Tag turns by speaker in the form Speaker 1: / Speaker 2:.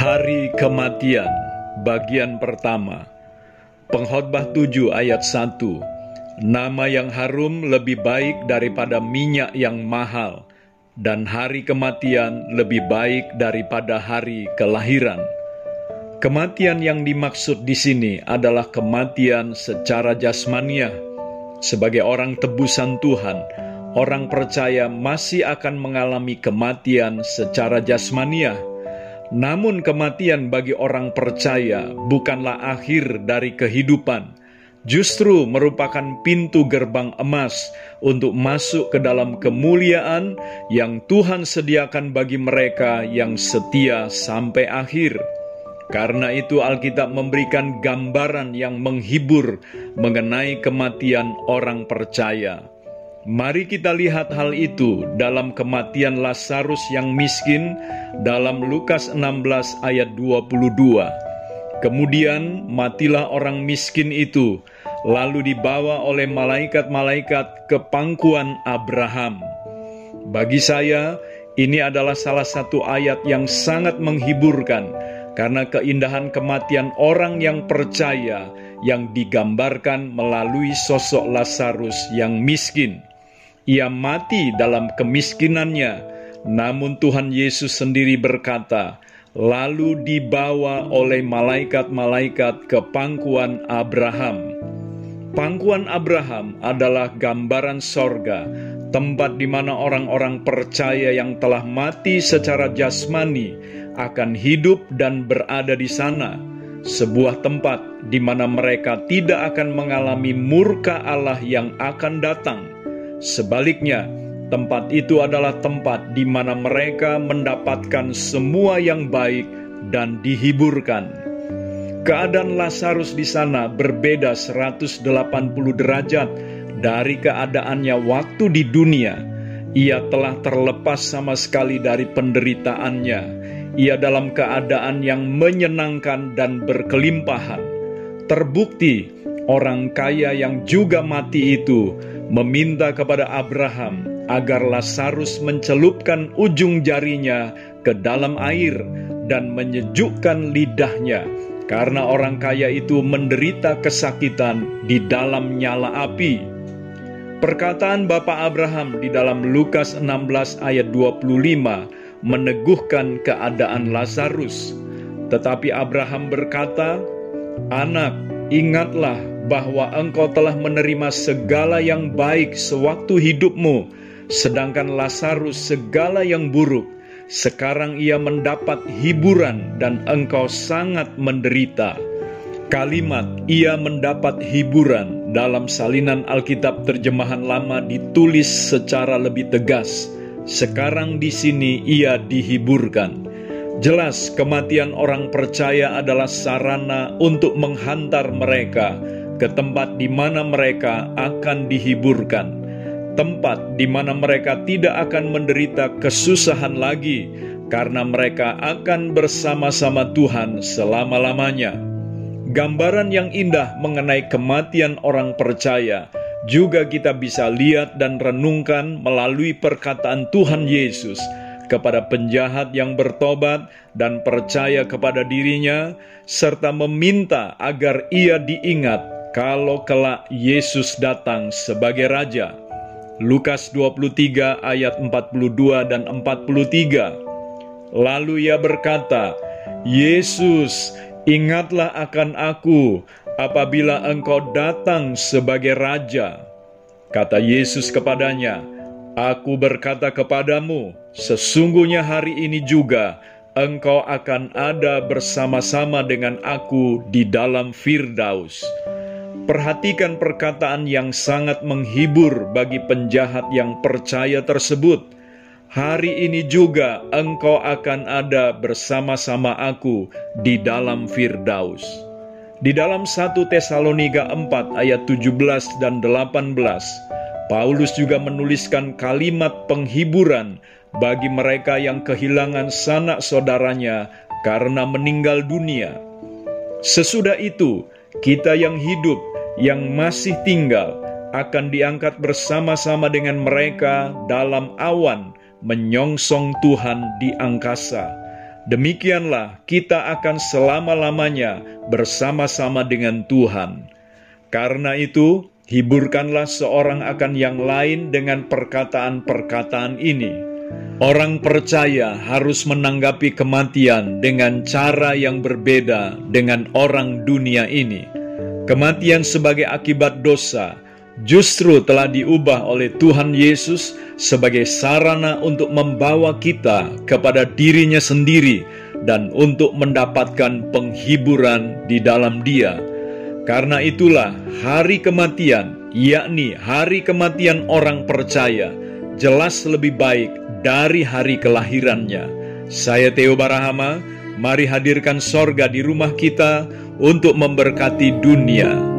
Speaker 1: Hari Kematian Bagian pertama. Pengkhotbah 7 ayat 1 Nama yang harum lebih baik daripada minyak yang mahal Dan hari kematian lebih baik daripada hari kelahiran. Kematian yang dimaksud di sini adalah kematian secara jasmaniah. Sebagai orang tebusan Tuhan Orang percaya masih akan mengalami kematian secara jasmaniah namun kematian bagi orang percaya bukanlah akhir dari kehidupan, justru merupakan pintu gerbang emas untuk masuk ke dalam kemuliaan yang Tuhan sediakan bagi mereka yang setia sampai akhir. Karena itu Alkitab memberikan gambaran yang menghibur mengenai kematian orang percaya. Mari kita lihat hal itu dalam kematian Lazarus yang miskin dalam Lukas 16 ayat 22. Kemudian matilah orang miskin itu, lalu dibawa oleh malaikat-malaikat ke pangkuan Abraham. Bagi saya, ini adalah salah satu ayat yang sangat menghiburkan karena keindahan kematian orang yang percaya yang digambarkan melalui sosok Lazarus yang miskin. Ia mati dalam kemiskinannya, namun Tuhan Yesus sendiri berkata, lalu dibawa oleh malaikat-malaikat ke pangkuan Abraham. Pangkuan Abraham adalah gambaran sorga, tempat di mana orang-orang percaya yang telah mati secara jasmani akan hidup dan berada di sana. Sebuah tempat di mana mereka tidak akan mengalami murka Allah yang akan datang Sebaliknya, tempat itu adalah tempat di mana mereka mendapatkan semua yang baik dan dihiburkan. Keadaan Lazarus di sana berbeda 180 derajat dari keadaannya waktu di dunia. Ia telah terlepas sama sekali dari penderitaannya. Ia dalam keadaan yang menyenangkan dan berkelimpahan. Terbukti orang kaya yang juga mati itu meminta kepada Abraham agar Lazarus mencelupkan ujung jarinya ke dalam air dan menyejukkan lidahnya karena orang kaya itu menderita kesakitan di dalam nyala api. Perkataan Bapak Abraham di dalam Lukas 16 ayat 25 meneguhkan keadaan Lazarus. Tetapi Abraham berkata, "Anak, ingatlah bahwa engkau telah menerima segala yang baik sewaktu hidupmu, sedangkan Lazarus segala yang buruk. Sekarang ia mendapat hiburan dan engkau sangat menderita. Kalimat "ia mendapat hiburan" dalam salinan Alkitab terjemahan lama ditulis secara lebih tegas. Sekarang di sini ia dihiburkan. Jelas kematian orang percaya adalah sarana untuk menghantar mereka ke tempat di mana mereka akan dihiburkan, tempat di mana mereka tidak akan menderita kesusahan lagi, karena mereka akan bersama-sama Tuhan selama-lamanya. Gambaran yang indah mengenai kematian orang percaya juga kita bisa lihat dan renungkan melalui perkataan Tuhan Yesus kepada penjahat yang bertobat dan percaya kepada dirinya, serta meminta agar ia diingat kalau kelak Yesus datang sebagai Raja. Lukas 23 ayat 42 dan 43. Lalu ia berkata, Yesus, ingatlah akan aku apabila engkau datang sebagai Raja. Kata Yesus kepadanya, Aku berkata kepadamu, sesungguhnya hari ini juga engkau akan ada bersama-sama dengan aku di dalam Firdaus. Perhatikan perkataan yang sangat menghibur bagi penjahat yang percaya tersebut. Hari ini juga engkau akan ada bersama-sama aku di dalam Firdaus. Di dalam 1 Tesalonika 4 ayat 17 dan 18, Paulus juga menuliskan kalimat penghiburan bagi mereka yang kehilangan sanak saudaranya karena meninggal dunia. Sesudah itu, kita yang hidup yang masih tinggal akan diangkat bersama-sama dengan mereka dalam awan menyongsong Tuhan di angkasa. demikianlah kita akan selama-lamanya bersama-sama dengan Tuhan. Karena itu, hiburkanlah seorang akan yang lain dengan perkataan-perkataan ini. Orang percaya harus menanggapi kematian dengan cara yang berbeda dengan orang dunia ini. Kematian sebagai akibat dosa justru telah diubah oleh Tuhan Yesus sebagai sarana untuk membawa kita kepada dirinya sendiri dan untuk mendapatkan penghiburan di dalam Dia. Karena itulah hari kematian, yakni hari kematian orang percaya, jelas lebih baik dari hari kelahirannya. Saya Theo Barahama, mari hadirkan sorga di rumah kita untuk memberkati dunia